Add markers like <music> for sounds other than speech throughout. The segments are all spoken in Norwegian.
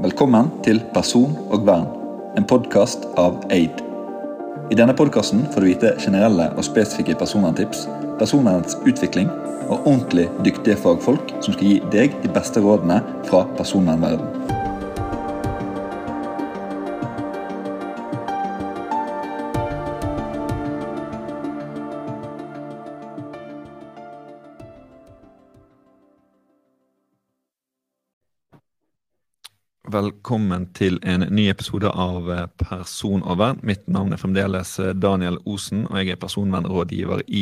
Velkommen til Person og vern, en podkast av Aid. I denne podkasten får du vite generelle og spesifikke personverntips, personvernets utvikling og ordentlig dyktige fagfolk som skal gi deg de beste rådene fra personvernverdenen. Velkommen til en ny episode av eh, Person og vern. Mitt navn er fremdeles eh, Daniel Osen, og jeg er personvernrådgiver i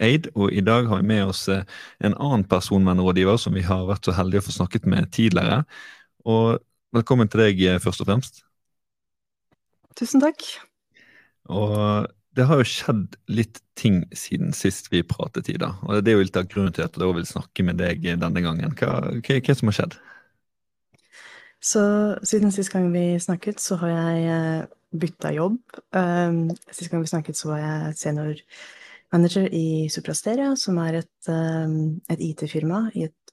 Aid. Og i dag har vi med oss eh, en annen personvernrådgiver som vi har vært så heldige å få snakket med tidligere. Og velkommen til deg, først og fremst. Tusen takk. Og det har jo skjedd litt ting siden sist vi pratet, Ida. Og det er jo litt av grunnen til at jeg vil snakke med deg denne gangen. Hva, hva, hva som har skjedd? Så siden sist gang vi snakket, så har jeg eh, bytta jobb. Um, sist gang vi snakket, så var jeg senior manager i Suprasteria, som er et, um, et IT-firma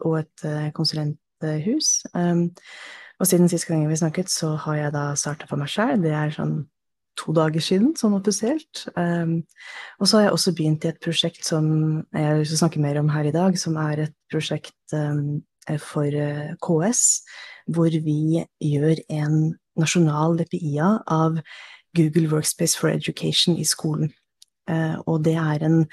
og et uh, konsulenthus. Um, og siden sist gang vi snakket, så har jeg da starta for meg sjøl. Det er sånn to dager siden, sånn offisielt. Og så har jeg også begynt i et prosjekt som jeg vil snakke mer om her i dag, som er et prosjekt for uh, KS hvor vi gjør en nasjonal DPI-a av Google Workspace for Education i skolen. Eh, og det er en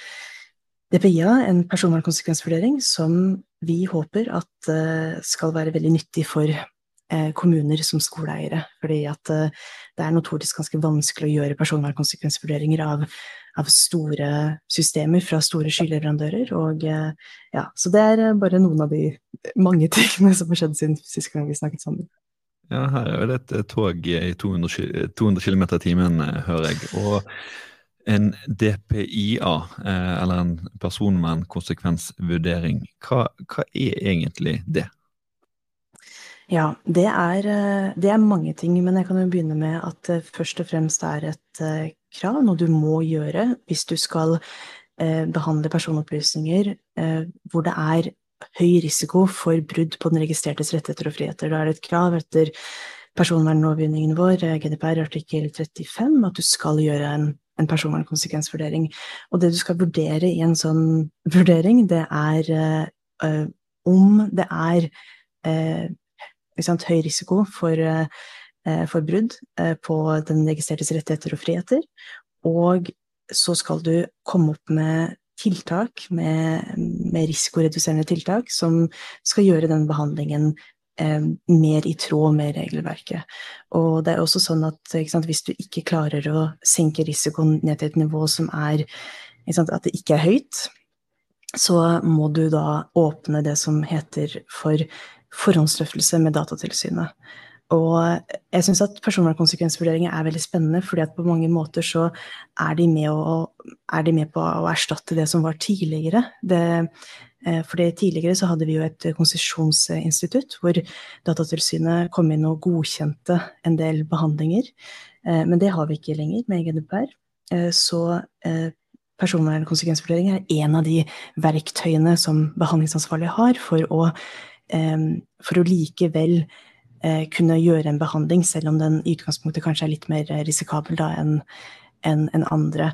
DPI-a, en personvernkonsekvensvurdering, som vi håper at eh, skal være veldig nyttig for eh, kommuner som skoleeiere. Fordi at det er notorisk ganske vanskelig å gjøre personvernkonsekvensvurderinger av, av store systemer fra store skyleverandører. Og ja, så det er bare noen av de mange tingene <laughs> som har skjedd siden sist gang vi snakket sammen. Ja, her er det et tog i 200, 200 km i timen, eh, hører jeg. Og en DPIA, eh, eller en person med en konsekvensvurdering, hva, hva er egentlig det? Ja, det er, eh, det er, mange ting, men jeg kan jo begynne med at det først og fremst er et krav, noe du må gjøre hvis du skal behandle personopplysninger hvor det er høy risiko for brudd på den registrertes rettigheter og friheter. Da er det et krav etter personvernlovgivningen vår, eh, GDPR artikkel 35, at du skal gjøre en, en personvernkonsekvensvurdering. Og det du skal vurdere i en sånn vurdering, det er uh, om det er uh, sant, høy risiko for, uh, for brudd på den registrertes rettigheter og friheter. Og så skal du komme opp med tiltak, med, med risikoreduserende tiltak, som skal gjøre den behandlingen eh, mer i tråd med regelverket. Og det er også sånn at sant, hvis du ikke klarer å senke risikoen ned til et nivå som er sant, at det ikke er høyt, så må du da åpne det som heter for forhåndsdrøftelse med Datatilsynet. Og jeg syns at personvernkonsekvensvurderinger er veldig spennende, fordi at på mange måter så er de med, å, er de med på å erstatte det som var tidligere. Det, eh, fordi tidligere så hadde vi jo et konsesjonsinstitutt hvor Datatilsynet kom inn og godkjente en del behandlinger. Eh, men det har vi ikke lenger med GDPR. Eh, så personvernkonsekvensvurdering er en av de verktøyene som behandlingsansvarlige har for å, for å likevel kunne gjøre en behandling, selv om den i utgangspunktet kanskje er litt mer eh, risikabel enn en, en andre.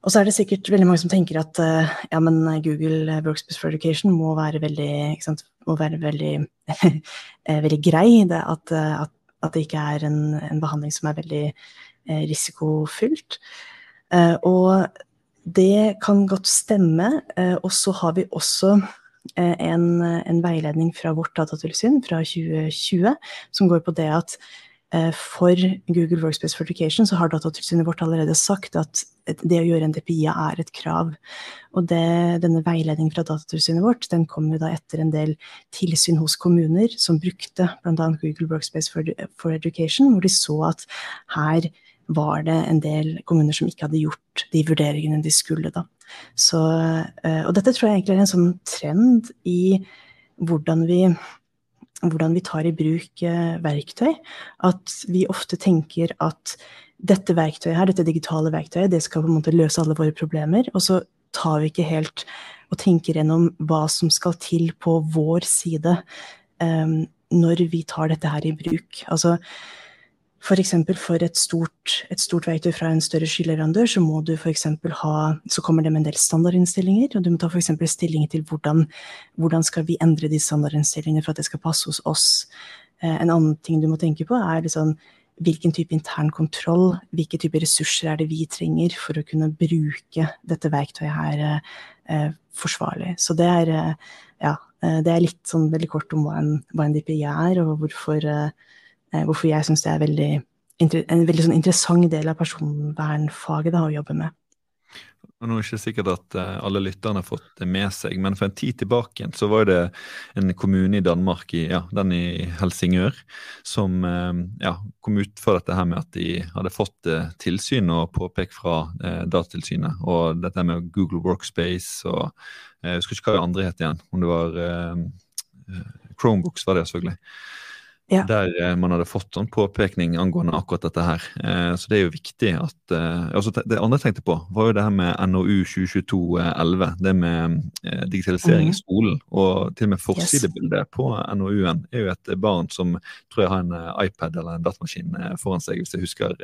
Og så er det sikkert veldig mange som tenker at uh, ja, men Google Workspace for Education må være veldig, sant, må være veldig, <laughs> eh, veldig grei. Det at, at, at, det ikke er en, en behandling som er veldig eh, risikofylt. Eh, og det kan godt stemme. og så har vi også Eh, en, en, veiledning fra vårt datatilsyn fra 2020 som går på det at eh, for Google Workspace Fortification så har Datatilsynet vårt allerede sagt at det å gjøre en DPIA er et krav. Og det, denne veiledningen fra Datatilsynet vårt den kom jo da etter en del tilsyn hos kommuner som brukte bl.a. Google Workspace for, for Education, hvor de så at her var det en del kommuner som ikke hadde gjort de vurderingene de skulle. da. Så, eh, og dette tror jeg egentlig er en sånn trend i hvordan vi, hvordan vi tar i bruk eh, verktøy. At vi ofte tenker at dette verktøyet her, dette digitale verktøyet, det skal på en måte løse alle våre problemer. Og så tar vi ikke helt og tenker gjennom hva som skal til på vår side når vi tar dette her i bruk. Altså F.eks. For, for et stort, et stort verktøy fra en større skyleverandør, så må du f.eks. ha Så kommer det med en del standardinnstillinger, og du må ta f.eks. stilling til hvordan, hvordan skal vi endre de standardinnstillingene for at det skal passe hos oss. Eh, en annen ting du må tenke på, er liksom, hvilken type intern kontroll, hvilke type ressurser er det vi trenger for å kunne bruke dette verktøyet her eh, forsvarlig. Så det er, eh, ja, eh, det er litt sånn veldig kort om hva en, hva en DPI er, og hvorfor eh, Eh, hvorfor jeg syns det er veldig, en veldig sånn interessant del av personvernfaget da, å jobbe med. Og nå er det ikke sikkert at uh, alle lytterne har fått det med seg, men for en tid tilbake så var det en kommune i Danmark, ja, den i Helsingør, som uh, ja, kom ut for dette her med at de hadde fått tilsyn og påpek fra eh, Datatilsynet. Og dette med Google Workspace og Jeg husker ikke hva det andre het igjen. Om det var Chromebooks, var det selvfølgelig. Ja. Der eh, man hadde fått sånn påpekning angående akkurat dette her. Eh, så det er jo viktig at eh, altså Det andre jeg tenkte på, var jo det her med NOU 2022-11. Det med digitalisering mm. i mhm. skolen. Og til og med forsidebildet yes. på NOU-en er jo et barn som tror jeg har en iPad eller en datamaskin foran seg, hvis jeg husker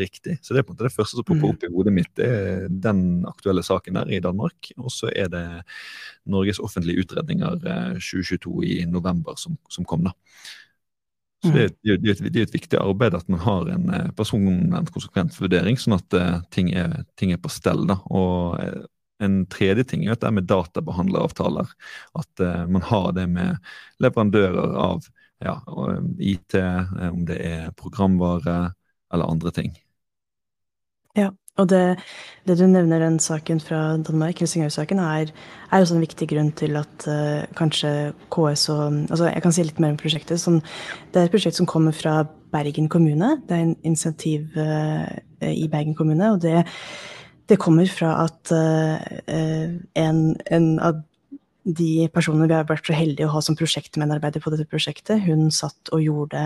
riktig. Så det er på en måte det første som popper mm. opp i hodet mitt. Det er den aktuelle saken der i Danmark. Og så er det Norges offentlige utredninger 2022 i november som, som kom, da. Så det, det, det, det, er et viktig arbeid at man har en personvendt konsekvensvurdering, sånn at uh, ting, er, ting, er, på stell. da, og uh, en tredje ting er at det er med databehandleravtaler. At uh, man har det med leverandører av ja, IT, om det er programvare eller andre ting. Ja, og det, det, du nevner den saken fra Danmark, Helsingør-saken, er, er også en viktig grunn til at uh, kanskje KS og altså Jeg kan si litt mer om prosjektet. Som, det er et prosjekt som kommer fra Bergen kommune. Det er en initiativ uh, i Bergen kommune. Og det, det kommer fra at uh, en, en, av de personene vi har vært så heldige å ha som prosjektmedarbeider på dette prosjektet, hun satt og gjorde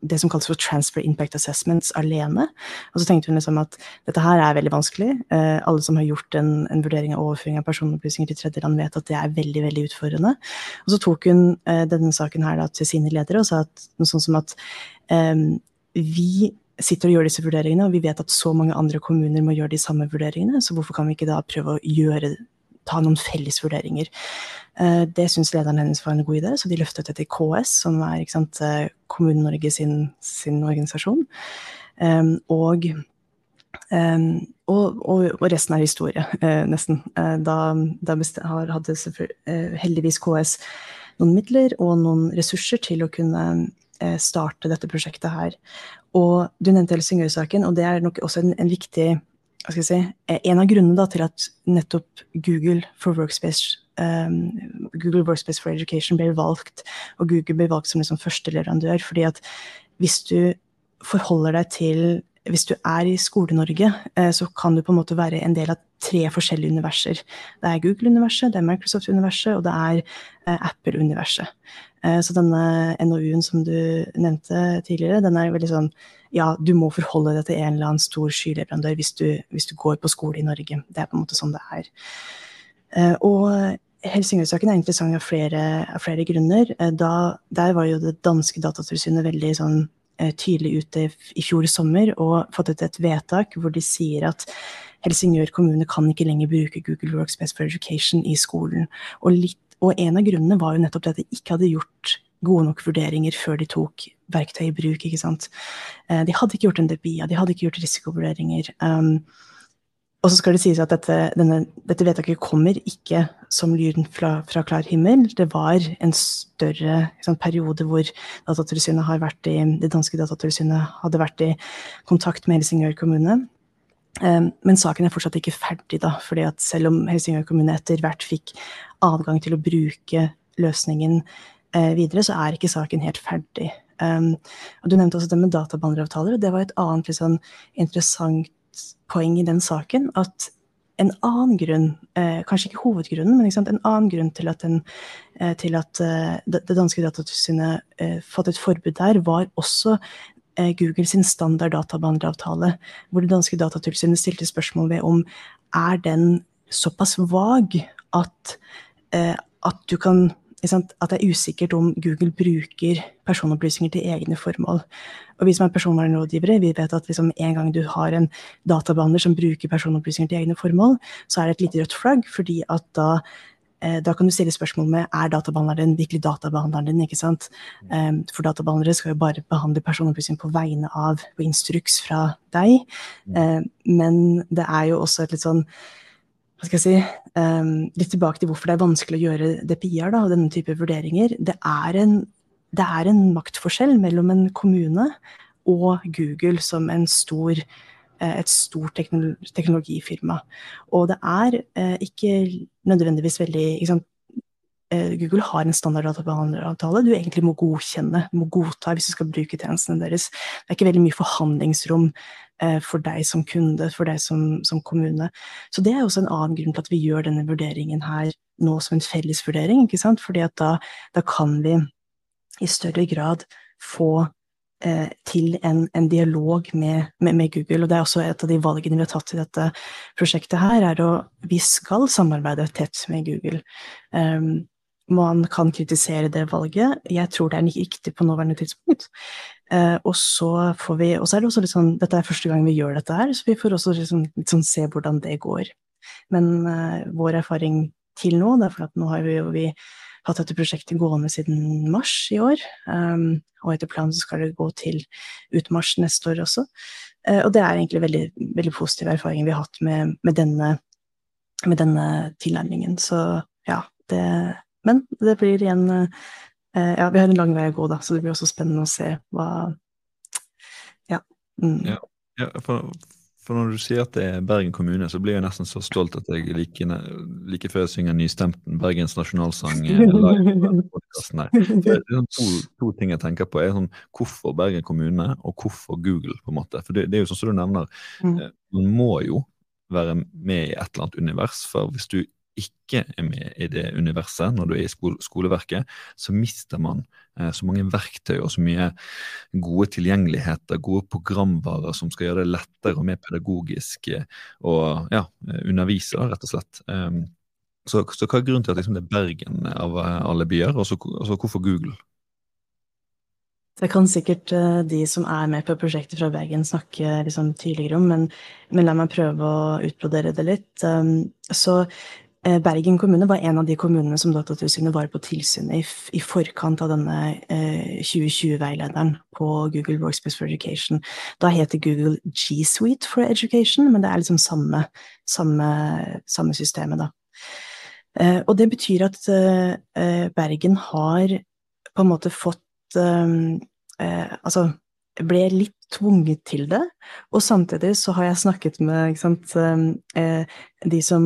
det som kalles for transfer impact assessments alene. Og så tenkte hun liksom at dette her er veldig vanskelig. Eh, alle som har gjort en, en, vurdering av overføring av personopplysninger til tredjeland, vet at det er veldig veldig utfordrende. Og så tok hun eh, denne saken her da, til sine ledere og sa at, noe sånt som at eh, vi sitter og gjør disse vurderingene, og vi vet at så mange andre kommuner må gjøre de samme vurderingene, så hvorfor kan vi ikke da prøve å gjøre ta noen felles vurderinger. Eh, det syns lederen hennes var en god idé, så de løftet det til KS, som er eh, Kommune-Norge sin, sin, organisasjon. Og, og, og, resten er historie, <laughs> eh, nesten. Da, da hadde heldigvis KS noen midler og noen ressurser til å kunne starte dette prosjektet her. Og du nevnte Helsingør-saken, og det er nok også en, en viktig hva skal jeg si, eh, En av grunnene til at nettopp Google for Workspace um, Google Workspace for Education ble valgt, og Google ble valgt som liksom første leverandør. fordi at hvis du forholder deg til Hvis du er i Skole-Norge, eh, så kan du på en måte være en del av tre forskjellige universer. Det er Google-universet, det er Microsoft-universet, og det er eh, Apple-universet. Så denne NOU-en som du nevnte tidligere, den er veldig sånn ja, du må forholde deg til en eller annen stor skyleverandør hvis hvis du går på skole i Norge. Det er på en måte sånn det er. Eh, og Helsingør-saken er interessant av flere, av flere grunner. Eh, da, der var jo det danske datatilsynet veldig sånn, eh, tydelig ute i fjor sommer og fattet et vedtak hvor de sier at Helsingør kommune kan ikke lenger bruke Google Workspace for Education i skolen. Og, litt, og en av grunnene var jo nettopp at de ikke hadde gjort gode nok vurderinger før de tok verktøy i bruk. ikke sant? Eh, de hadde ikke gjort en debia, de hadde ikke gjort risikovurderinger. Um, og så skal det sies at dette, denne, dette vedtaket kommer ikke som lyden fra, fra, klar himmel. Det var en større sant, periode hvor i, det danske datatilsynet hadde vært i kontakt med Helsingør kommune. Um, men saken er fortsatt ikke ferdig, da, fordi at selv om Helsingør kommune etter hvert fikk adgang til å bruke løsningen Eh, videre, så er ikke saken helt ferdig. Um, og Du nevnte også det med databehandleravtaler, og det var et annet liksom, interessant poeng i den saken. At en annen grunn, eh, kanskje ikke hovedgrunnen, men sant, en annen grunn til at, den, eh, til at eh, det, danske datatilsynet eh, fått et forbud der, var også eh, Google sin standard databehandleravtale, hvor det danske datatilsynet stilte spørsmål ved om er den såpass vag at, at du kan at det er usikkert om Google bruker personopplysninger til egne formål. Og vi som er personvernrådgivere, vi vet at liksom en gang du har en databehandler som bruker personopplysninger til egne formål, så er det et lite rødt flagg, fordi at da eh, da kan du stille spørsmål med er databehandleren virkelig databehandleren din. ikke sant? Um, for databehandlere skal jo bare behandle personopplysninger på vegne av og instruks fra deg. Um, men det er jo også et litt sånn hva skal jeg si, um, litt tilbake til hvorfor det er vanskelig å gjøre DPI-er og denne type vurderinger. Det er, en, det er, en, maktforskjell mellom en kommune og Google som stor, uh, et stort teknologifirma. Og det er uh, ikke nødvendigvis veldig ikke uh, Google har en standarddatabehandleravtale du egentlig må godkjenne, må godta hvis du skal bruke tjenestene deres. Det er ikke veldig mye forhandlingsrom Eh, for deg som kunde, for deg som, som, kommune. Så det er også en annen grunn til at vi gjør denne vurderingen her nå som en fellesvurdering, ikke sant. Fordi at da, da kan vi i større grad få eh, til en, en dialog med, med, med, Google. Og det er også et av de valgene vi har tatt i dette prosjektet her, er å vi skal samarbeide tett med Google. Um, man kan kritisere det valget. Jeg tror det er riktig på nåværende tidspunkt. Uh, og så får vi, og så er det også litt sånn, Dette er første gang vi gjør dette her, så vi får også liksom, litt sånn se hvordan det går. Men uh, vår erfaring til nå, det er for at nå har vi, vi hatt dette prosjektet gående siden mars i år. Um, og etter planen så skal det gå til ut mars neste år også. Uh, og det er egentlig veldig, veldig positive erfaringer vi har hatt med, med, denne, med denne tilnærmingen. Så ja, det Men det blir igjen Eh, ja, vi har en lang vei å gå, da, så det blir også spennende å se hva Ja. Mm. ja, ja for, for, når du sier at det er Bergen kommune, så blir jeg nesten så stolt at jeg like, like før jeg synger nystemten Bergens nasjonalsang eh, <laughs> live Det er sånn to, to, ting jeg tenker på. er sånn, Hvorfor Bergen kommune, og hvorfor Google? på en måte. For det, det er jo sånn som du nevner, mm. Eh, man må jo være med i et eller annet univers. For hvis du ikke er med i det universet når du er i skoleverket, så mister man eh, så mange verktøy og så mye gode tilgjengeligheter, gode programvarer som skal gjøre det lettere og mer pedagogisk eh, å ja, undervise, rett og slett. Um, så, så, hva er grunnen til at liksom, det er Bergen av alle byer, og så hvorfor Google? Det kan sikkert de som er med på prosjektet fra Bergen snakke liksom, tydeligere om, men, men, la meg prøve å utbrodere det litt. Um, så Eh, Bergen kommune var en av de kommunene som Datatilsynet var på tilsyn i, i forkant av denne eh, 2020-veilederen på Google Workspace for Education. Da heter Google G Suite for Education, men det er liksom samme, samme, samme systemet, da. Eh, og det betyr at eh, eh Bergen har på en måte fått eh, Altså ble litt tvunget til det, og samtidig så har jeg snakket med sant, de som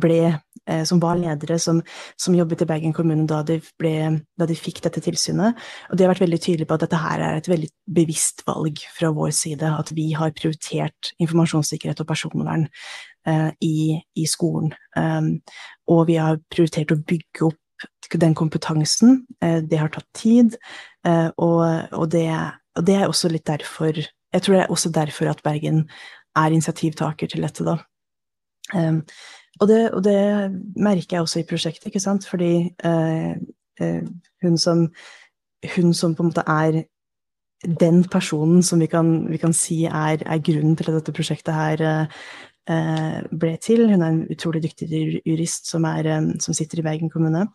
ble, eh, som var ledere som, som, jobbet i Bergen kommune da de, ble, da de, fikk dette tilsynet. Og de har vært veldig tydelige på at dette her er et veldig bevisst valg fra vår side. At vi har prioritert informasjonssikkerhet og personvern eh, i, i, skolen. Um, og vi har prioritert å bygge opp den kompetansen. Eh, det har tatt tid, eh, og, og, det, og det er også litt derfor Jeg tror det er også derfor at Bergen er initiativtaker til dette, da. Um, og det, og det, merker jeg også i prosjektet, ikke sant, fordi uh, uh, hun, som, hun som på en måte er den personen som vi kan, vi kan si er, er, grunnen til at dette prosjektet her uh, ble til. Hun er en utrolig dyktig jurist som, er, um, som sitter i Bergen kommune,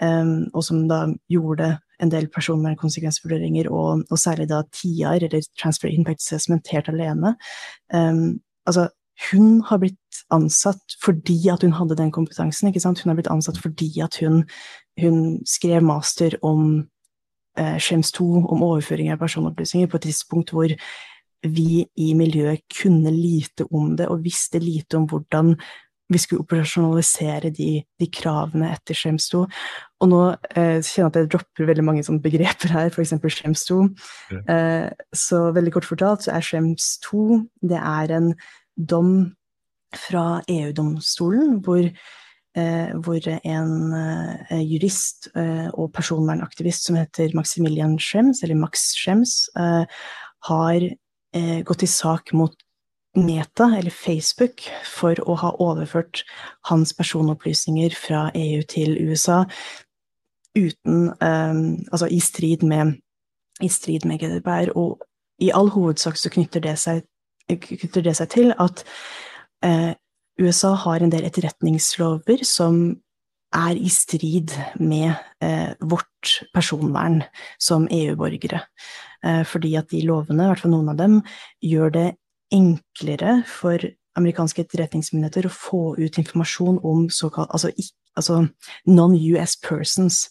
Um, og som da gjorde en del personvernkonsekvensvurderinger, og, og særlig da TIAR, eller Transfer Impact Assessment, helt alene. Um, altså, hun har blitt ansatt fordi at hun hadde den kompetansen. Hun har blitt ansatt fordi at hun, hun skrev master om eh, Schems 2, om overføring av personopplysninger, på et tidspunkt hvor vi i miljøet kunne lite om det, og visste lite om hvordan vi skulle operasjonalisere de, de kravene etter Schems 2. Og nå eh, kjenner jeg at jeg dropper veldig mange begreper her, f.eks. Schems 2. Ja. Eh, så veldig kort fortalt så er Schems 2 det er en dom fra EU-domstolen hvor, eh, hvor, en eh, jurist eh, og personvernaktivist som heter Maximilian Schrems, eller Max Schrems, eh, har eh, gått i sak mot Meta, eller Facebook, for å ha overført hans personopplysninger fra EU til USA uten Altså i strid med, i strid med GDPR, og i all hovedsak så knytter det seg, knytter det seg til at eh, USA har en del etterretningslover som er i strid med eh, vårt personvern som EU-borgere. Eh, fordi at de lovene, i hvert fall noen av dem, gjør det enklere for amerikanske etterretningsmyndigheter å få ut informasjon om såkalt altså, altså non-US persons,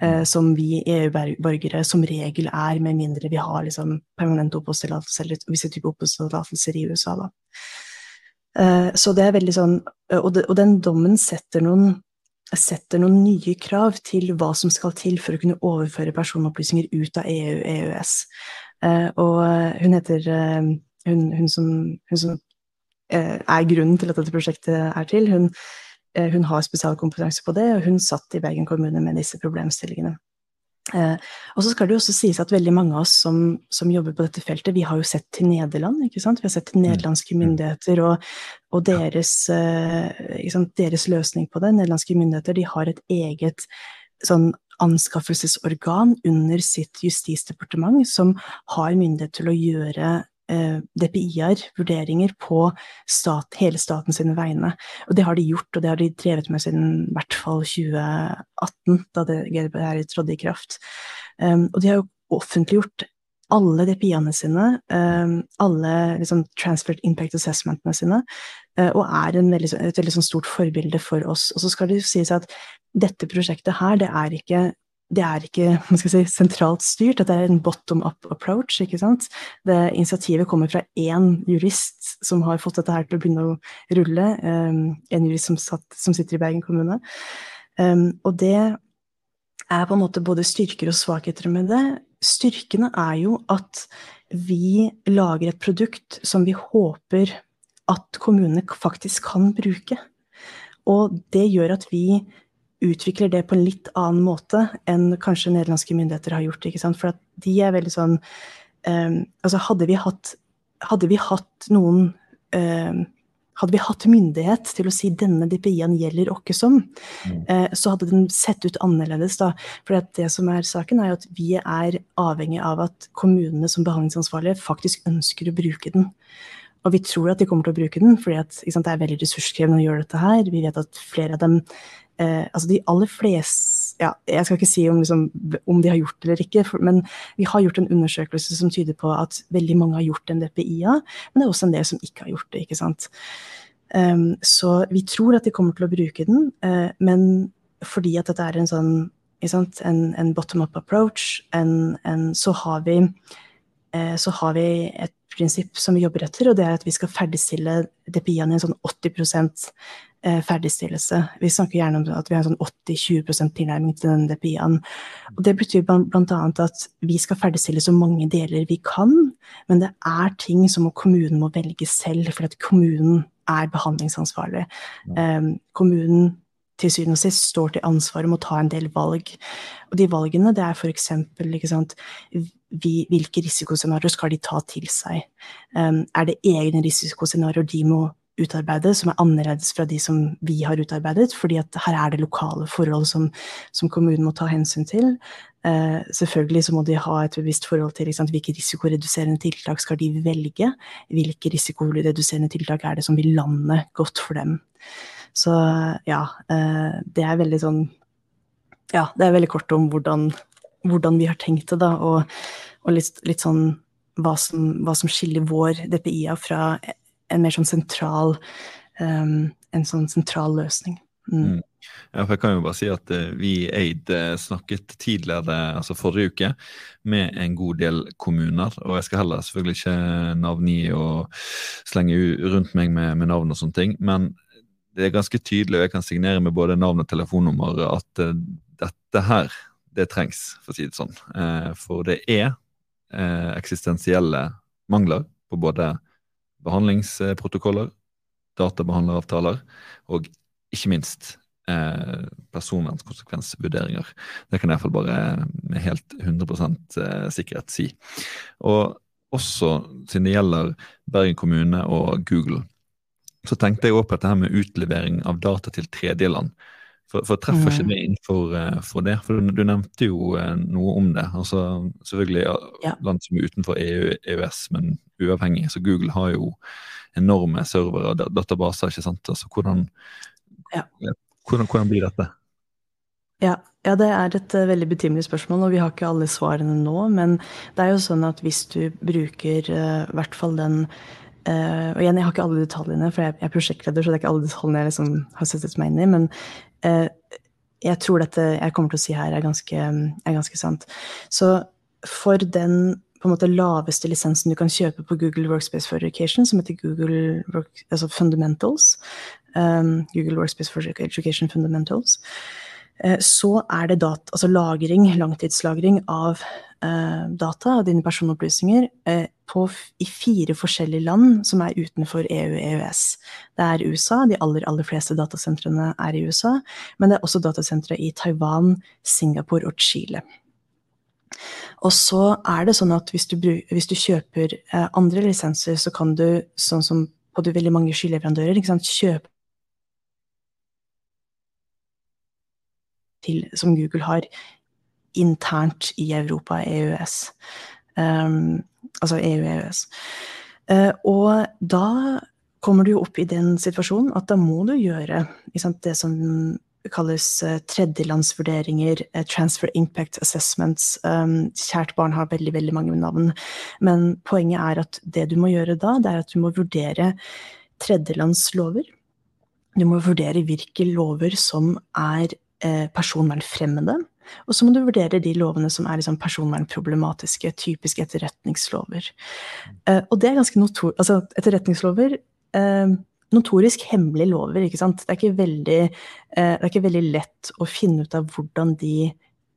eh, mm. som vi EU-borgere som regel er, med mindre vi har liksom, permanent oppholdstillatelser eller visse typer oppholdstillatelser i USA. Da. Eh, så det er veldig sånn og, den dommen setter noen setter noen nye krav til hva som skal til for å kunne overføre personopplysninger ut av EU-EØS. Eh, og hun heter hun, hun, som, hun som er grunnen til at dette prosjektet er til, hun Eh, hun har spesialkompetanse på det, og hun satt i Bergen kommune med disse problemstillingene. Eh, og så skal det jo også sies at veldig mange av oss som, som, jobber på dette feltet, vi har jo sett til Nederland, ikke sant. Vi har sett til mm. nederlandske mm. myndigheter og, og deres, eh, sant, deres, løsning på det. Nederlandske myndigheter de har et eget sånn anskaffelsesorgan under sitt justisdepartement som har myndighet til å gjøre DPI-er, vurderinger, på stat, hele staten sine vegne. Og det har de gjort, og det har de drevet med siden i hvert fall 2018, da GDPR trådte i kraft. Um, og de har jo offentliggjort alle DPI-ene sine, um, alle liksom, transferred impact assessmentene sine, uh, og er veldig, et veldig sånn stort forbilde for oss. Og så skal det jo sies at dette prosjektet her, det er ikke det er ikke si, sentralt styrt, dette er en bottom up approach. ikke sant? Det, initiativet kommer fra én jurist som har fått dette her til å begynne å rulle. Um, en jurist som, satt, som, sitter i Bergen kommune. Um, og det er på en måte både styrker og svakheter med det. Styrkene er jo at vi lager et produkt som vi håper at kommunene faktisk kan bruke. Og det gjør at vi utvikler det på en litt annen måte enn kanskje nederlandske myndigheter har gjort. ikke sant? For at de er veldig sånn um, Altså, hadde vi hatt, hadde vi hatt noen um, hadde vi hatt myndighet til å si denne DPI-en gjelder åkke som, mm. eh, så hadde den sett ut annerledes. da. For det som er saken, er jo at vi er avhengig av at kommunene som behandlingsansvarlige faktisk ønsker å bruke den. Og vi tror at de kommer til å bruke den, fordi at, sant, det er veldig ressurskrevende å gjøre dette her. Vi vet at flere av dem eh, Altså de aller fleste ja, Jeg skal ikke si om, liksom, om, de har gjort det eller ikke, for, men vi har gjort en undersøkelse som tyder på at veldig mange har gjort en DPI-a, men det er også en del som ikke har gjort det. ikke sant? Um, så vi tror at de kommer til å bruke den, uh, men fordi at dette er en sånn en, en bottom up approach, en, en, så, har vi, uh, så har vi et prinsipp som vi jobber etter, og det er at vi skal ferdigstille DPI-ene i en sånn 80 Eh, ferdigstillelse. Vi snakker gjerne om at vi har en sånn 80-20 tilnærming til den DPI-en. Og det betyr bl.a. at vi skal ferdigstille så mange deler vi kan, men det er ting som kommunen må velge selv, fordi at kommunen er behandlingsansvarlig. Um, kommunen til syvende og sist står til ansvar om å ta en del valg. Og de valgene det er f.eks. hvilke risikoscenarioer skal de ta til seg? Um, er det egne risikoscenarioer de må utarbeidet, som er annerledes fra de som vi har utarbeidet. fordi at her er det lokale forhold som, som kommunen må ta hensyn til. Eh, selvfølgelig så må de ha et bevisst forhold til sant, hvilke risikoreduserende tiltak skal de velge. Hvilke risikoreduserende tiltak er det som vil lande godt for dem. Så ja, eh, det er veldig sånn Ja, det er veldig kort om hvordan, hvordan vi har tenkt det, da, og, og litt, litt, sånn hva som, hva som skiller vår DPI-a fra en mer sånn sentral um, en sånn sentral løsning. Mm. Mm. Ja, for jeg kan jo bare si at uh, vi i Aid uh, snakket tidligere, altså forrige uke, med en god del kommuner. Og jeg skal heller selvfølgelig ikke navngi og slenge rundt meg med, med, navn og sånne ting. Men det er ganske tydelig, og jeg kan signere med både navn og telefonnummer, at uh, dette her, det trengs, for å si det sånn. for det er eksistensielle mangler på både behandlingsprotokoller, databehandleravtaler og ikke minst eh, personvernskonsekvensvurderinger. Det kan jeg iallfall bare med helt 100 eh, sikkerhet si. Og også siden det gjelder Bergen kommune og Google, så tenkte jeg også på dette her med utlevering av data til tredjeland. For, for treffer ikke Mm. det innenfor eh, for det? For du, nevnte jo eh, noe om det. altså Selvfølgelig ja, land som er utenfor EU, EØS, men uavhengig. Så Google har jo enorme servere og databaser, ikke sant. Altså hvordan, Ja. hvordan, hvordan blir dette? Ja, ja, det er et eh, veldig betimelig spørsmål, og vi har ikke alle svarene nå. Men det er jo sånn at hvis du bruker i hvert fall den uh, Og igjen, jeg har ikke alle detaljene, for jeg, jeg er prosjektleder, så det er ikke alle detaljene jeg liksom har sett meg inn i. Men jeg tror dette jeg kommer til å si her, er ganske, er ganske sant. Så for den på en måte laveste lisensen du kan kjøpe på Google Workspace for Education, som heter Google Work, altså Fundamentals, um, Google Workspace for Education Fundamentals, eh, så er det dat altså lagring, langtidslagring av eh, data, og dine personopplysninger, eh, på, i fire forskjellige land som er utenfor EU-EØS. Det er USA, de aller, aller fleste datasentrene er i USA, men det er også datasentre i Taiwan, Singapore og Chile. Og så er det sånn at hvis du, hvis du kjøper eh, andre lisenser, så kan du, sånn som på de veldig mange skyleverandører, kjøpe til, som Google har internt i Europa, EØS. Um, altså EU-EØS. Uh, og da kommer du jo opp i den situasjonen at da må du gjøre sant, det som kalles eh, tredjelandsvurderinger, eh, transfer impact assessments. Um, kjært barn har veldig, veldig mange navn. Men poenget er at det du må gjøre da, det er at du må vurdere tredjelandslover. Du må vurdere hvilke lover som er eh, personvernfremmede. Og så må du vurdere de lovene som er liksom personvernproblematiske, typiske etterretningslover. Eh, og det er ganske notor... Altså, etterretningslover eh, Notorisk hemmelige lover, ikke sant. Det er ikke, veldig, eh, det er ikke veldig lett å finne ut av hvordan de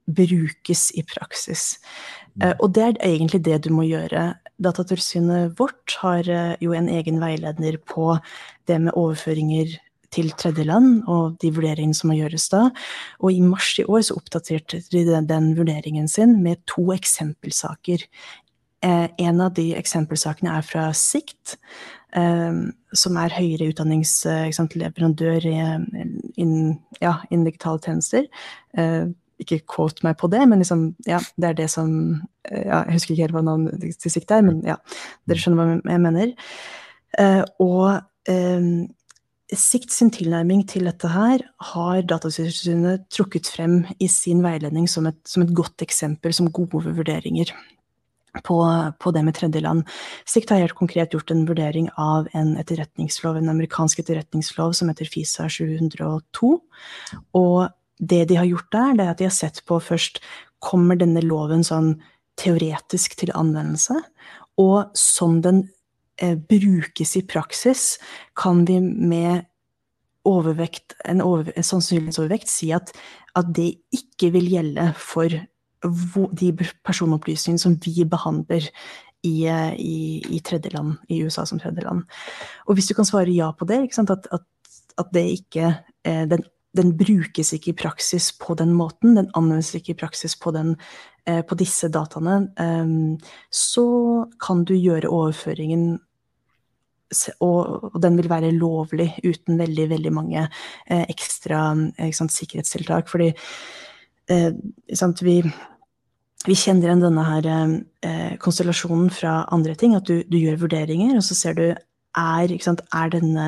brukes i praksis. Eh, og det er egentlig det du må gjøre. Datatilsynet vårt har eh, jo en egen veileder på det med overføringer til tredjeland, og de vurderingene som må gjøres da. Og i mars i år så oppdaterte de den, den vurderingen sin med to eksempelsaker. Eh, en av de eksempelsakene er fra Sikt, eh, som er høyere utdanningsleverandør innen ja, in digitale tjenester. Eh, ikke quote meg på det, men liksom, ja, det er det som eh, ja, Jeg husker ikke helt hva navnet til Sikt er, men ja, dere skjønner hva jeg mener. Eh, og eh, Sikt sin tilnærming til dette her har Datatilsynet trukket frem i sin veiledning som et, som et godt eksempel, som gode vurderinger på, på det med tredjeland. Sikt har helt konkret gjort en vurdering av en etterretningslov, en amerikansk etterretningslov som heter FISA 702. Og det de har gjort der, det er at de har sett på først kommer denne loven sånn teoretisk til anvendelse, og som den brukes i praksis, kan vi med overvekt, en, over, en sannsynlighetsovervekt si at, at det ikke vil gjelde for de personopplysningene som vi behandler i, eh, i, i tredjeland, i USA som tredjeland. Og hvis du kan svare ja på det, at, at, at, det ikke eh, den, den, brukes ikke i praksis på den måten, den anvendes ikke i praksis på, den, eh, på disse dataene, eh, så kan du gjøre overføringen og, den vil være lovlig uten veldig, veldig mange eh, ekstra sant, sikkerhetstiltak. Fordi eh, sant, vi, vi, kjenner igjen denne her eh, konstellasjonen fra andre ting. At du, du, gjør vurderinger, og så ser du er, sant, er denne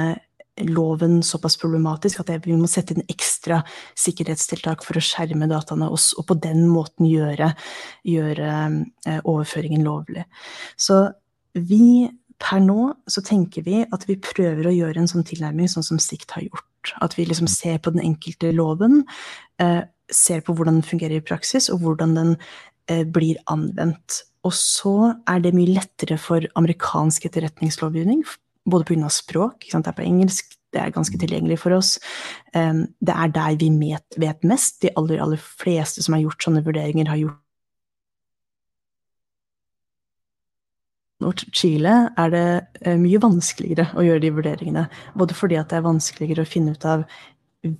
loven såpass problematisk at vi må sette inn ekstra sikkerhetstiltak for å skjerme dataene og, og på den måten gjøre, gjøre overføringen lovlig. Så vi per nå så tenker vi at vi prøver å gjøre en sånn tilnærming sånn som Sikt har gjort. At vi liksom ser på den enkelte loven, eh, ser på hvordan den fungerer i praksis, og hvordan den eh, blir anvendt. Og så er det mye lettere for amerikansk etterretningslovgivning, både pga. språk, det er på engelsk, det er ganske tilgjengelig for oss. Um, det er der vi vet, mest. De aller, aller fleste som har gjort sånne vurderinger, har gjort Chile er det mye vanskeligere å gjøre de vurderingene. Både fordi det er vanskeligere å finne ut av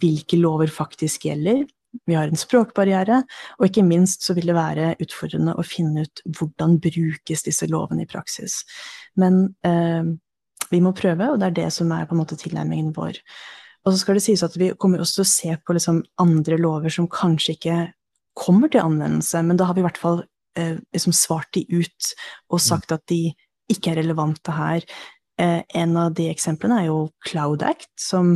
hvilke lover faktisk gjelder. Vi har en språkbarriere, og ikke minst så vil det være utfordrende å finne ut hvordan brukes disse lovene i praksis. Men eh, vi må prøve, og det er det som er på en måte tilnærmingen vår. Og så skal det sies at vi kommer også til å se på liksom andre lover som kanskje ikke kommer til anvendelse, men da har vi i hvert fall eh, liksom svart de ut og sagt at de ikke er relevante her. Eh, en av de eksemplene er jo Cloud Act, som,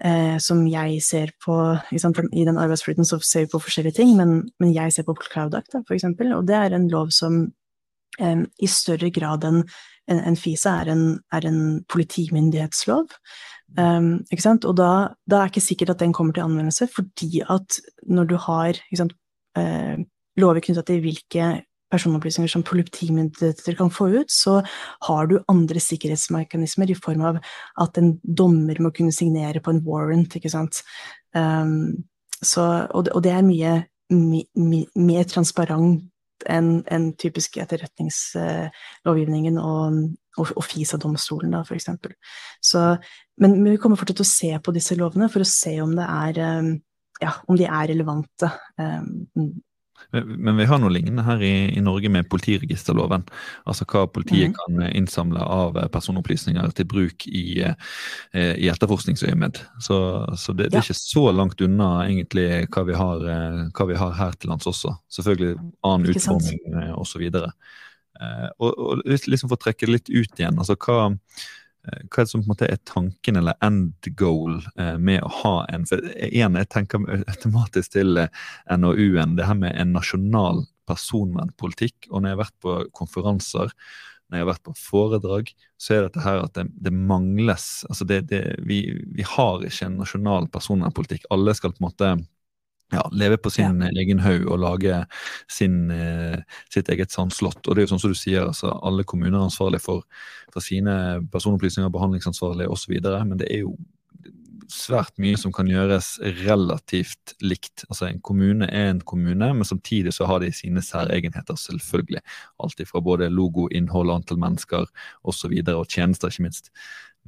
eh, som jeg ser på I den arbeidsflyten så ser vi på forskjellige ting, men, men jeg ser på Cloud Act, da, for eksempel, og det er en lov som eh, i større grad enn en, en FISA er en, er en politimyndighetslov. Um? Og da, da, er det ikke sikkert at den kommer til anvendelse, fordi at når du har sant, uh, lover knytta til hvilke personopplysninger som politimyndigheter kan få ut, så har du andre sikkerhetsmekanismer i form av at en dommer må kunne signere på en warrant, ikke sant. Um, så, og, det, og, det, er mye mi, mi, mer transparent enn en typisk etterretningslovgivningen og, og, og FISA-domstolen, da, f.eks. Men, men vi kommer fortsatt til å se på disse lovene for å se om, det er, um, ja, om de er relevante. Um, men vi har noe lignende her i, i, Norge med politiregisterloven. Altså hva politiet mm. kan innsamle av personopplysninger til bruk i, eh, i etterforskningsøyemed. Så, så det, det, er ikke så langt unna egentlig hva vi har, eh, hva vi har her til lands også. Selvfølgelig annen utforming eh, osv. Og, og liksom for å trekke det litt ut igjen. altså hva Eh, hva er det som på en måte er tanken eller end goal eh, med å ha en for en, Jeg tenker <laughs> automatisk til eh, NOU-en, det her med en nasjonal personvernpolitikk. Og når jeg har vært på konferanser, når jeg har vært på foredrag, så er dette her at det, det mangles altså det, det, vi, vi, har ikke en nasjonal personvernpolitikk. Alle skal på en måte ja, leve på sin ja. egen haug og lage sin, eh, sitt eget sandslott. Og det er jo sånn som du sier, altså, alle kommuner er ansvarlige for, for sine personopplysninger, behandlingsansvarlige osv. Men det er jo svært mye som kan gjøres relativt likt. Altså En kommune er en kommune, men samtidig så har de sine særegenheter, selvfølgelig. Alt fra både logo, innhold, antall mennesker osv., og, og tjenester, ikke minst.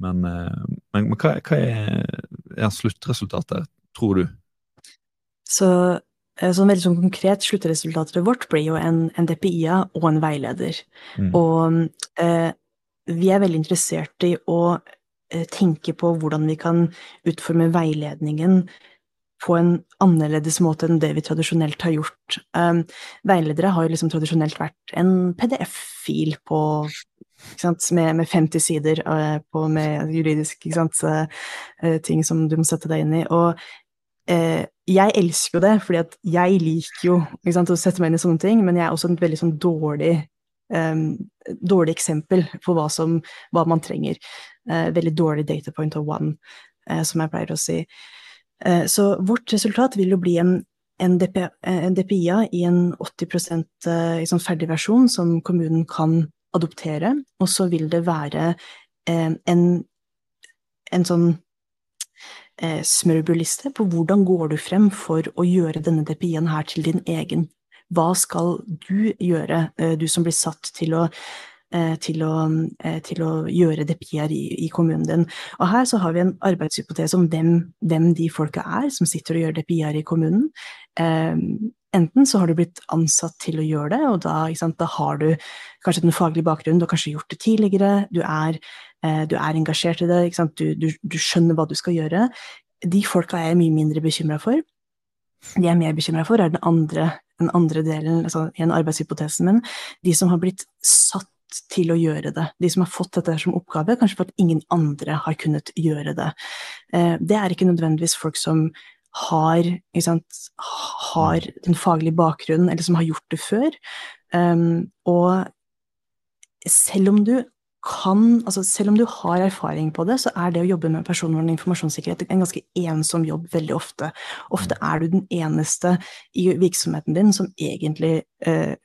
Men, eh, men, men hva, hva, er, er sluttresultatet, tror du? Så eh, sånn veldig sånn konkret sluttresultatet vårt blir jo en, en DPI-a og en veileder. Mm. Og eh, vi er veldig interessert i å eh, tenke på hvordan vi kan utforme veiledningen på en annerledes måte enn det vi tradisjonelt har gjort. Um, veiledere har jo liksom tradisjonelt vært en PDF-fil på med, med, 50 sider uh, på, med juridisk uh, ting som du må sette deg inn i. Og eh, jeg elsker jo det, fordi at jeg liker jo sant, å sette meg inn i sånne ting, men jeg er også en veldig sånn dårlig, um, dårlig eksempel på hva, som, hva man trenger. Uh, veldig dårlig data point of one, uh, som jeg pleier å si. Uh, så vårt resultat vil jo bli en, en, DP, en DPIA i en 80% liksom ferdig versjon som kommunen kan adoptere, og så vil det være en, en sånn eh, smørbrødliste på hvordan går du frem for å gjøre denne DPI-en her til din egen. Hva skal du gjøre, eh, du som blir satt til å eh, til å, eh, til å, gjøre DPI-er i, i, kommunen din. Og her så har vi en arbeidshypotese om hvem, hvem de folka er som sitter og gjør DPI-er i kommunen. Enten så har du blitt ansatt til å gjøre det, og da, sant, da har du kanskje den faglige bakgrunnen, du har kanskje gjort det tidligere, du er Eh, du er engasjert i det, du, du, du, skjønner hva du skal gjøre. De folka er jeg mye mindre bekymra for. De jeg er mer bekymra for, er den andre, den andre delen, altså igjen arbeidshypotesen min. De som har blitt satt til å gjøre det. De som har fått dette som oppgave, kanskje for at ingen andre har kunnet gjøre det. Eh, det er ikke nødvendigvis folk som har, sant, har den faglige bakgrunnen, eller som har gjort det før. Um, og selv om du kan altså Selv om du har erfaring på det, så er det å jobbe med personvern og informasjonssikkerhet en ganske ensom jobb veldig ofte. Ofte er du den eneste i virksomheten din som egentlig eh,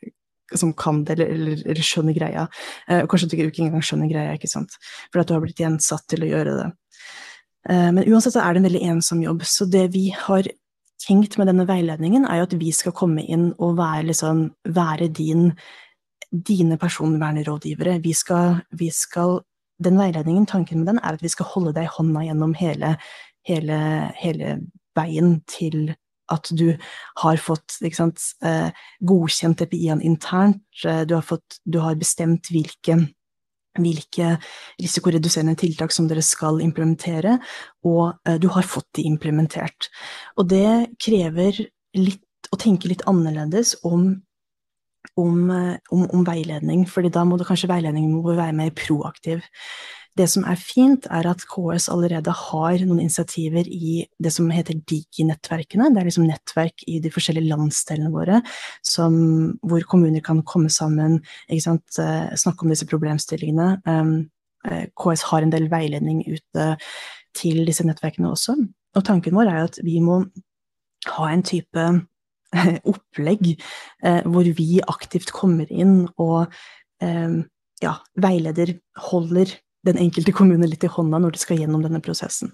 som kan det, eller, eller, eller skjønner greia. Eh, kanskje du ikke engang skjønner greia, ikke sant. For at du har blitt gjensatt til å gjøre det. Eh, men uansett så er det en veldig ensom jobb. Så det vi har tenkt med denne veiledningen, er jo at vi skal komme inn og være, liksom, være din dine personvernrådgivere. Vi skal, vi skal, den veiledningen, tanken med den, er at vi skal holde deg i hånda gjennom hele, hele, hele veien til at du har fått sant, eh, godkjent EPI-en internt, eh, du har, fått, du har, bestemt hvilke hvilke risikoreduserende tiltak som dere skal implementere, og uh, du har fått de implementert. Og det krever litt å tenke litt annerledes om om, om, om, veiledning, fordi da må det kanskje veiledningen må være mer proaktiv. Det som er fint, er at KS allerede har noen initiativer i det som heter Digi-nettverkene. Det er liksom nettverk i de forskjellige landsdelene våre som, hvor kommuner kan komme sammen, eh, snakke om disse problemstillingene. Um, eh, KS har en del veiledning ute til disse nettverkene også. Og tanken vår er at vi må ha en type eh, opplegg hvor vi aktivt kommer inn og ja, veileder, holder den enkelte kommune litt i hånda når de skal gjennom denne prosessen.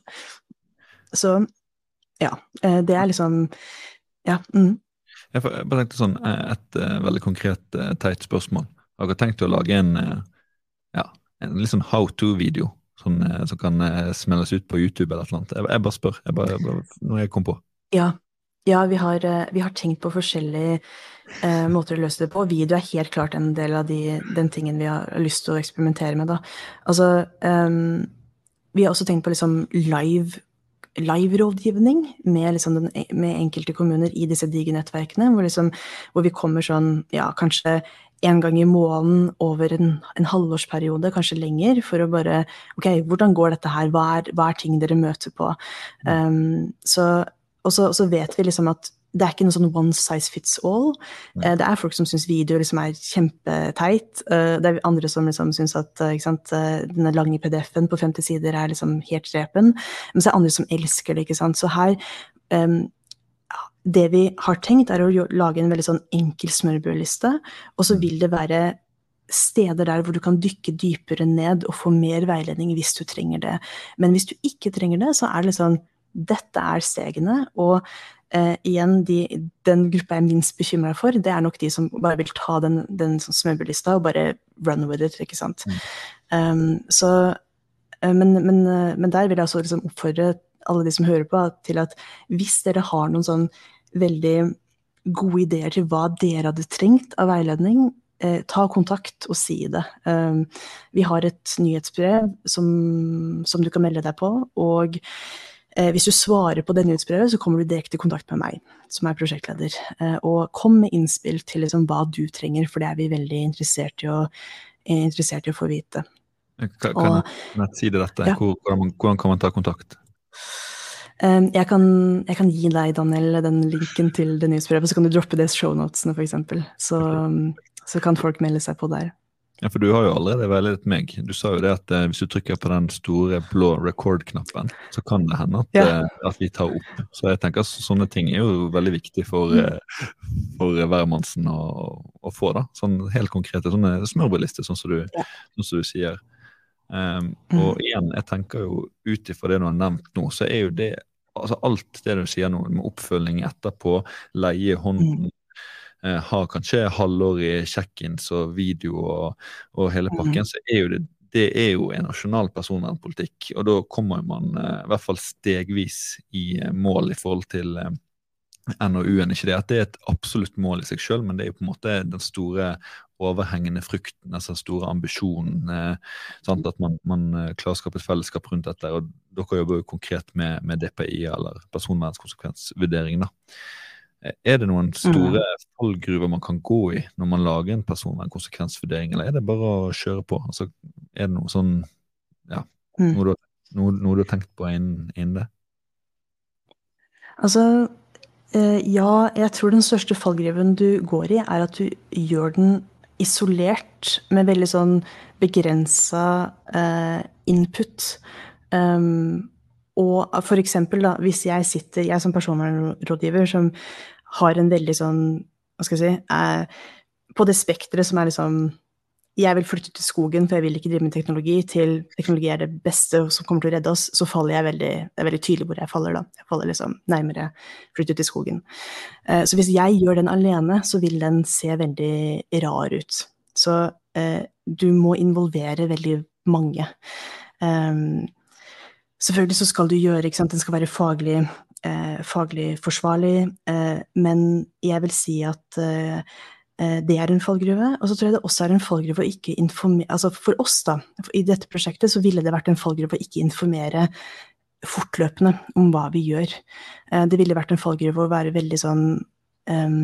Så ja, eh, det er liksom Ja. Mm. Jeg bare tenkte sånn, eh, Et uh, veldig konkret, teit spørsmål. Har dere tenkt å lage en, ja, en sånn how to-video sånn, som kan smelles ut på YouTube eller noe? Jeg, jeg bare spør. Jeg bare, bare, noe jeg kom på. Ja, ja, vi har, eh, vi har, tenkt på forskjellige eh, måter å løse det på. Video er helt klart en del av de, den tingen vi har lyst til å eksperimentere med. Da. Altså, um, vi har også tenkt på liksom live live-rådgivning med, liksom den, med, enkelte kommuner i disse digernettverkene, hvor, liksom, hvor vi kommer sånn, ja, kanskje en gang i måneden over en, en, halvårsperiode, kanskje lenger, for å bare Ok, hvordan går dette her? Hva er, hva er ting dere møter på? Um, så og så, så, vet vi liksom at det er ikke noe sånn one size fits all. Mm. Det er folk som syns video liksom er kjempeteit. Eh, det er andre som liksom syns at eh, sant, denne lange PDF-en på 50 sider er liksom helt drepen. Men så er det andre som elsker det. ikke sant? Så her um, Det vi har tenkt, er å lage en veldig sånn enkel smørbrødliste. Og så mm. vil det være steder der hvor du kan dykke dypere ned og få mer veiledning hvis du trenger det. Men hvis du ikke trenger det, så er det litt sånn dette er stegene. Og eh, igjen, de, den gruppa jeg er minst bekymra for, det er nok de som bare vil ta den, den sånn smørbrødlista og bare run with it, ikke sant. Mm. Um, så, eh, men, men, eh, men, der vil jeg også liksom oppfordre alle de som hører på, til at hvis dere har noen sånn veldig gode ideer til hva dere hadde trengt av veiledning, eh, ta kontakt og si det. Um, vi har et nyhetsbrev som, som, du kan melde deg på. og hvis du svarer på det nyhetsbrevet, så kommer du direkte i kontakt med meg, som er prosjektleder. Eh, og kom med innspill til liksom hva du trenger, for det er vi veldig interessert i å, interessert i å få vite. Kan, kan jeg si det dette? Ja. Hvordan, hvordan, kan man ta kontakt? Eh, jeg kan, jeg kan, gi deg, Daniel, den linken til det nyhetsbrevet, så kan du droppe det i shownotene, f.eks. Så, så kan folk melde seg på der. Ja, for du har jo allerede veiledet meg. Du sa jo det at eh, hvis du trykker på den store blå record-knappen, så kan det hende at, ja. eh, at, vi tar opp. Så jeg tenker at sånne ting er jo veldig viktig for, mm. eh, for hvermannsen å, å, få. da. Sånn helt konkrete sånne smørbrødlister, sånn, som du, ja. sånn som du sier. Um. Og igjen, jeg tenker jo ut ifra det du har nevnt nå, så er jo det altså alt det du sier nå, med oppfølging etterpå, leie hånden, mm har kanskje halvårig check-ins og video og, og hele mm. pakken, så er jo det, det er jo en nasjonal personvernpolitikk. Og da kommer man eh, i hvert fall stegvis i eh, mål i forhold til eh, NOU-en. Ikke det at det er et absolutt mål i seg sjøl, men det er jo på en måte den store overhengende frukten, altså den store ambisjonen. Sant? at man, man eh, klarer å skape et fellesskap rundt dette. og Dere jobber jo konkret med, med DPI, eller personvernkonsekvensvurdering. da. Er det noen store mm. fallgruver man kan gå i når man lager en personvernkonsekvensvurdering, eller er det bare å kjøre på? Altså, er det noe sånn ja, mm. noe, du, noe, noe, du, har tenkt på innen, innen det? Altså, eh, ja, jeg tror den største fallgruven du går i, er at du gjør den isolert med veldig sånn begrensa eh, input. Um, og for eksempel, da, hvis jeg sitter, jeg som personvernrådgiver, som har en veldig sånn Hva skal jeg si eh, På det spekteret som er liksom jeg vil flytte til skogen, for jeg vil ikke drive med teknologi, til teknologi er det beste som kommer til å redde oss, så faller jeg veldig Det er veldig tydelig hvor jeg faller, da. Jeg faller liksom nærmere flytte til skogen. Eh, så hvis jeg gjør den alene, så vil den se veldig rar ut. Så eh, du må involvere veldig mange. Um, selvfølgelig så skal du gjøre, ikke sant, den skal være faglig eh, faglig forsvarlig, eh, men jeg vil si at eh, det er en fallgruve. Og så tror jeg det også er en fallgruve å ikke informere Altså for oss, da, i dette prosjektet, så ville det vært en fallgruve å ikke informere fortløpende om hva vi gjør. Det ville vært en fallgruve å være veldig sånn um,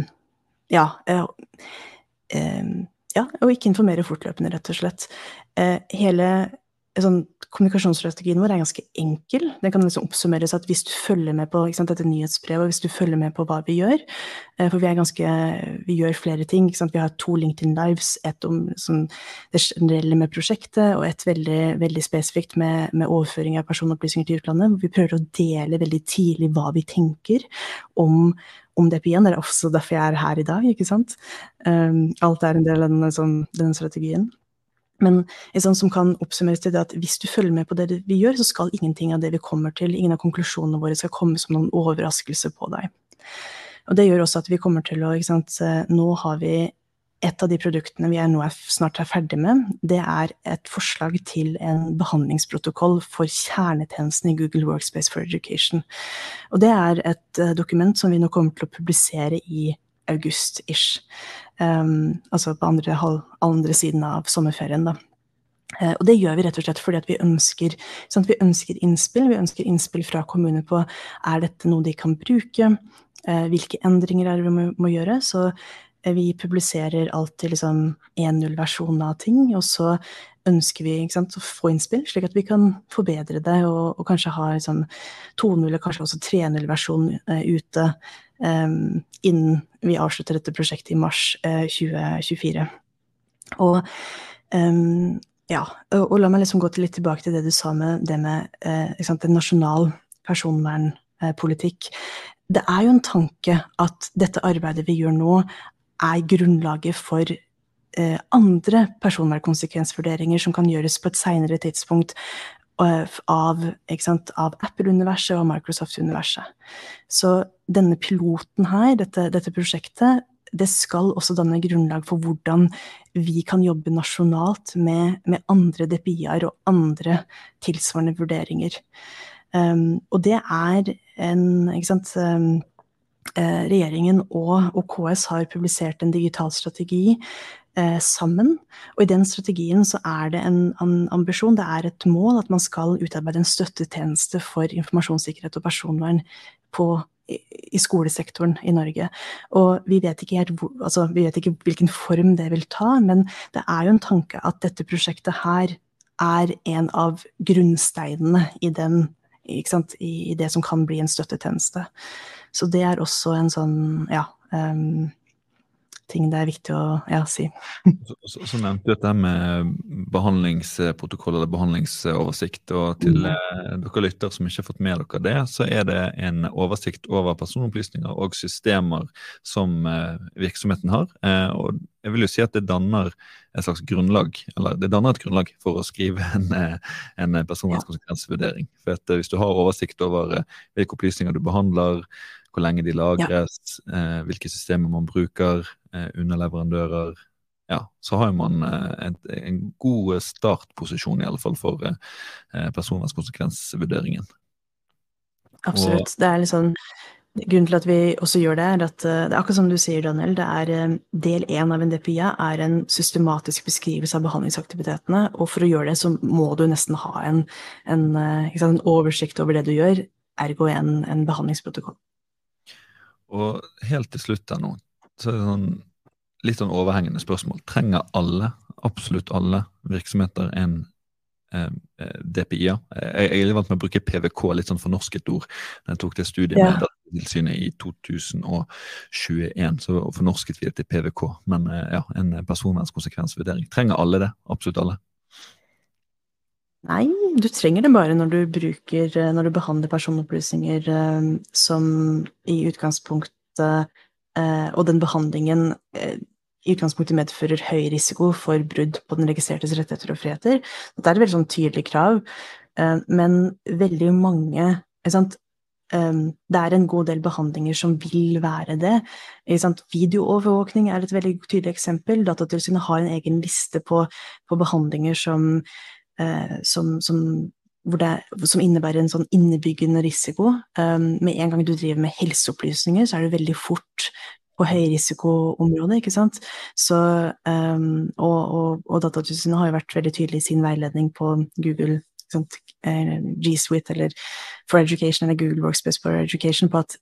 Ja. Um, ja, og ikke informere fortløpende, rett og slett. Hele sånn, kommunikasjonsstrategien vår er ganske enkel. Den kan liksom oppsummeres at hvis du følger med på sant, dette nyhetsbrevet, hvis du følger med på hva vi gjør eh, For vi er ganske Vi gjør flere ting. Vi har to LinkedIn Lives, ett om sånn, det generelle med prosjektet, og et veldig, veldig spesifikt med, med, overføring av personopplysninger til utlandet. Hvor vi prøver å dele veldig tidlig hva vi tenker om om DPI-en. Det er også derfor jeg er her i dag, ikke sant. Um, alt er en del av denne, sånn, denne strategien. Men sånn som kan oppsummeres til det at hvis du følger med på det vi gjør, så skal ingenting av det vi kommer til, ingen av konklusjonene våre skal komme som noen overraskelse på deg. Og det gjør også at vi kommer til å ikke sant, Nå har vi et av de produktene vi er nå er snart er ferdig med, det er et forslag til en behandlingsprotokoll for kjernetjenesten i Google Workspace for Education. Og det er et eh, dokument som vi nå kommer til å publisere i august-ish. Um, altså på andre, andre, siden av sommerferien, da. Uh, og det gjør vi rett og slett fordi at vi ønsker, sånn vi ønsker innspill. Vi ønsker innspill fra kommuner på er dette noe de kan bruke, uh, hvilke endringer er det vi må, må gjøre. Så uh, vi publiserer alltid liksom 1.0-versjonen av ting, og så ønsker vi sant, å få innspill, slik at vi kan forbedre det og, og kanskje ha liksom, 2.0 eller kanskje også 3.0-versjon ute eh, innen vi avslutter dette prosjektet i mars eh, 2024. Og um, ja, og, og, la meg liksom gå til litt tilbake til det du sa med det med uh, sant, en nasjonal personvernpolitikk. Det er jo en tanke at dette arbeidet vi gjør nå, er grunnlaget for andre personvernkonsekvensvurderinger som kan gjøres på et seinere tidspunkt av, av Apple-universet og Microsoft-universet. Så denne piloten her, dette, dette, prosjektet, det skal også danne grunnlag for hvordan vi kan jobbe nasjonalt med, med andre DPI-er og andre tilsvarende vurderinger. Um, og det er en ikke sant, um, Regjeringen og, og, KS har publisert en digital strategi eh, sammen. Og i den strategien så er det en, en, ambisjon, det er et mål, at man skal utarbeide en støttetjeneste for informasjonssikkerhet og personvern på i skolesektoren i Norge. Og vi vet, helt, altså, vi vet ikke hvilken form det vil ta, men det er jo en tanke at dette prosjektet her er en av grunnsteinene i, den, i, i det som kan bli en støttetjeneste. Så det er også en sånn, ja um, ting det er viktig å ja, si. så, så, så, nevnte du dette med behandlingsprotokoll eller behandlingsoversikt. og Til mm. eh, dere lytter som ikke har fått med dere det, så er det en oversikt over personopplysninger og systemer som eh, virksomheten har. Eh, og jeg vil jo si at det danner et slags grunnlag, eller det danner et grunnlag for å skrive en, eh, en personvernskonsekvensvurdering. For at Hvis du har oversikt over hvilke opplysninger du behandler, hvor lenge de lagres, ja. hvilke systemer man bruker, underleverandører. Ja, så har man eh, en, en god startposisjon, i alle fall for eh, personvernkonsekvensvurderingen. Absolutt. Og, det er litt sånn Grunnen til at vi også gjør det, er at det er akkurat som du sier, Daniel, det er del én av en DPIA er en systematisk beskrivelse av behandlingsaktivitetene. Og for å gjøre det, så må du nesten ha en, en, en oversikt over det du gjør, ergo en, en behandlingsprotokoll. Og helt til slutt da nå, så er det sånn litt sånn overhengende spørsmål. Trenger alle, absolutt alle virksomheter en eh, eh DPI-er? Jeg, jeg er vant med å bruke PVK, litt sånn fornorsket ord. Jeg tok det studiet ja. med Datatilsynet i 2021, så fornorsket vi det til PVK. Men eh, ja, en personvernskonsekvensvurdering. Trenger alle det? Absolutt alle? Nei, du trenger det bare når du bruker, eh, når du behandler personopplysninger eh, som i utgangspunktet og den behandlingen eh, i utgangspunktet medfører høy risiko for brudd på den registrertes rettigheter og friheter. Dette er et veldig sånn tydelig krav, eh, men veldig mange det er en god del behandlinger som vil være det. Videoovervåkning er et veldig tydelig eksempel. Datatilsynet har en egen liste på, på behandlinger som, som, som det, som innebærer en sånn innebyggende risiko. Um, med en gang du driver med helseopplysninger, så er du veldig fort på høyrisikoområdet, ikke sant. Så, um, og, og, og Datatilsynet har jo vært veldig tydelig i sin veiledning på Google eh, G Suite eller For Education eller Google Workspace for Education på at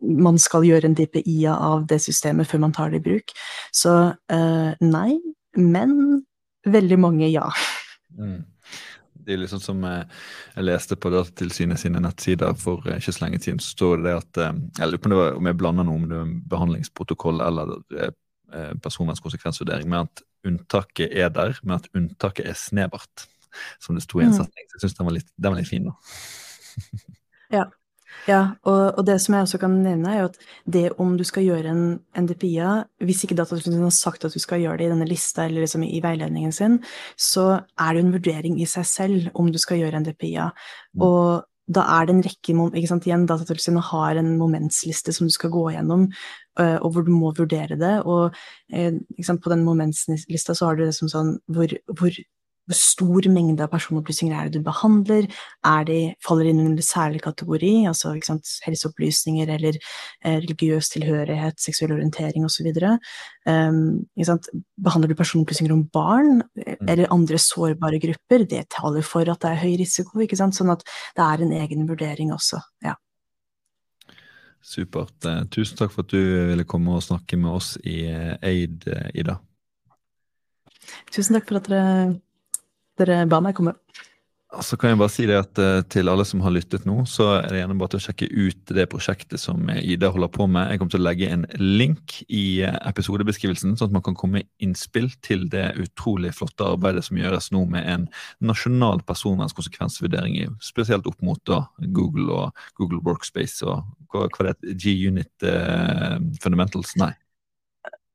man skal gjøre en DPI av det systemet før man tar det i bruk. Så uh, nei, men veldig mange ja. Mm. Det er liksom som eh, jeg leste på Datatilsynet sine nettsider for eh, ikke så lenge siden, så står det at Jeg lurer på om jeg blander noe om det er behandlingsprotokoll eller personvernkonsekvensvurdering, men at unntaket er der, men at unntaket er snevert. Som det sto i en mm. setning. Så jeg syns den, den, var litt fin, da. ja. Ja, og, og, det som jeg også kan nevne, er jo at det om du skal gjøre en NDPIA, hvis ikke Datatilsynet har sagt at du skal gjøre det i denne lista eller liksom i veiledningen sin, så er det en vurdering i seg selv om du skal gjøre NDPIA. Mm. Og da er det en rekke ikke sant, igjen, Datatilsynet har en momentsliste som du skal gå gjennom, øh, og hvor du må vurdere det. Og øh, sant, på den momentslista så har du det som sånn hvor, hvor hvor stor mengde av personopplysninger er det du behandler? Er de, faller inn under særlig kategori, altså sant, helseopplysninger eller eh, religiøs tilhørighet, seksuell orientering osv.? Um, behandler du personopplysninger om barn eh, mm. eller andre sårbare grupper? Det taler for at det er høy risiko, ikke sant? sånn at det er en egen vurdering også. ja. Supert. Eh, tusen takk for at du ville komme og snakke med oss i eh, Aid, Ida. Tusen takk for at dere dere ba meg komme. Så kan jeg bare si det at uh, Til alle som har lyttet nå, så er det gjerne bare til å sjekke ut det prosjektet som Ida holder på med. Jeg kommer til å legge en link i uh, episodebeskrivelsen, sånn at man kan komme innspill til det utrolig flotte arbeidet som gjøres nå med en nasjonal personvernskonsekvensvurdering, spesielt opp mot da, Google og Google Workspace og hva, hva det heter, G-Unit uh, Fundamentals? Nei.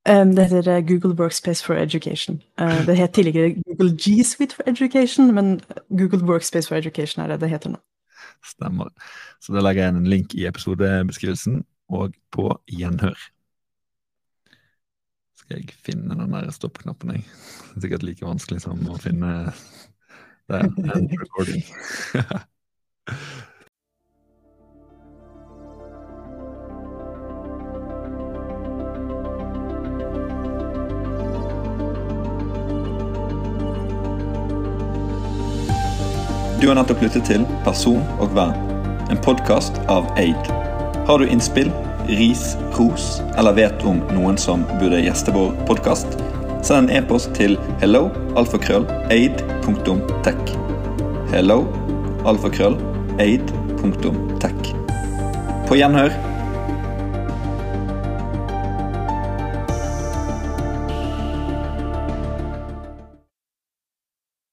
Det heter eh, Google Workspace for Education. Uh, det het tidligere Google G Suite for Education, men Google Workspace for Education er det det heter nå. Stemmer. Så da legger jeg en link i episodebeskrivelsen og på gjenhør. Skal jeg finne den der stoppknappen, jeg. Det er sikkert like vanskelig som å finne den recording. <laughs> Du har nettopp lyttet til Person og vern, en podkast av Aid. Har du innspill, ris, ros eller vet om noen som burde gjeste vår podkast? Send en e-post til hello, alfakrøll, aid.tech. Hello, alfakrøll, aid.tech. På gjenhør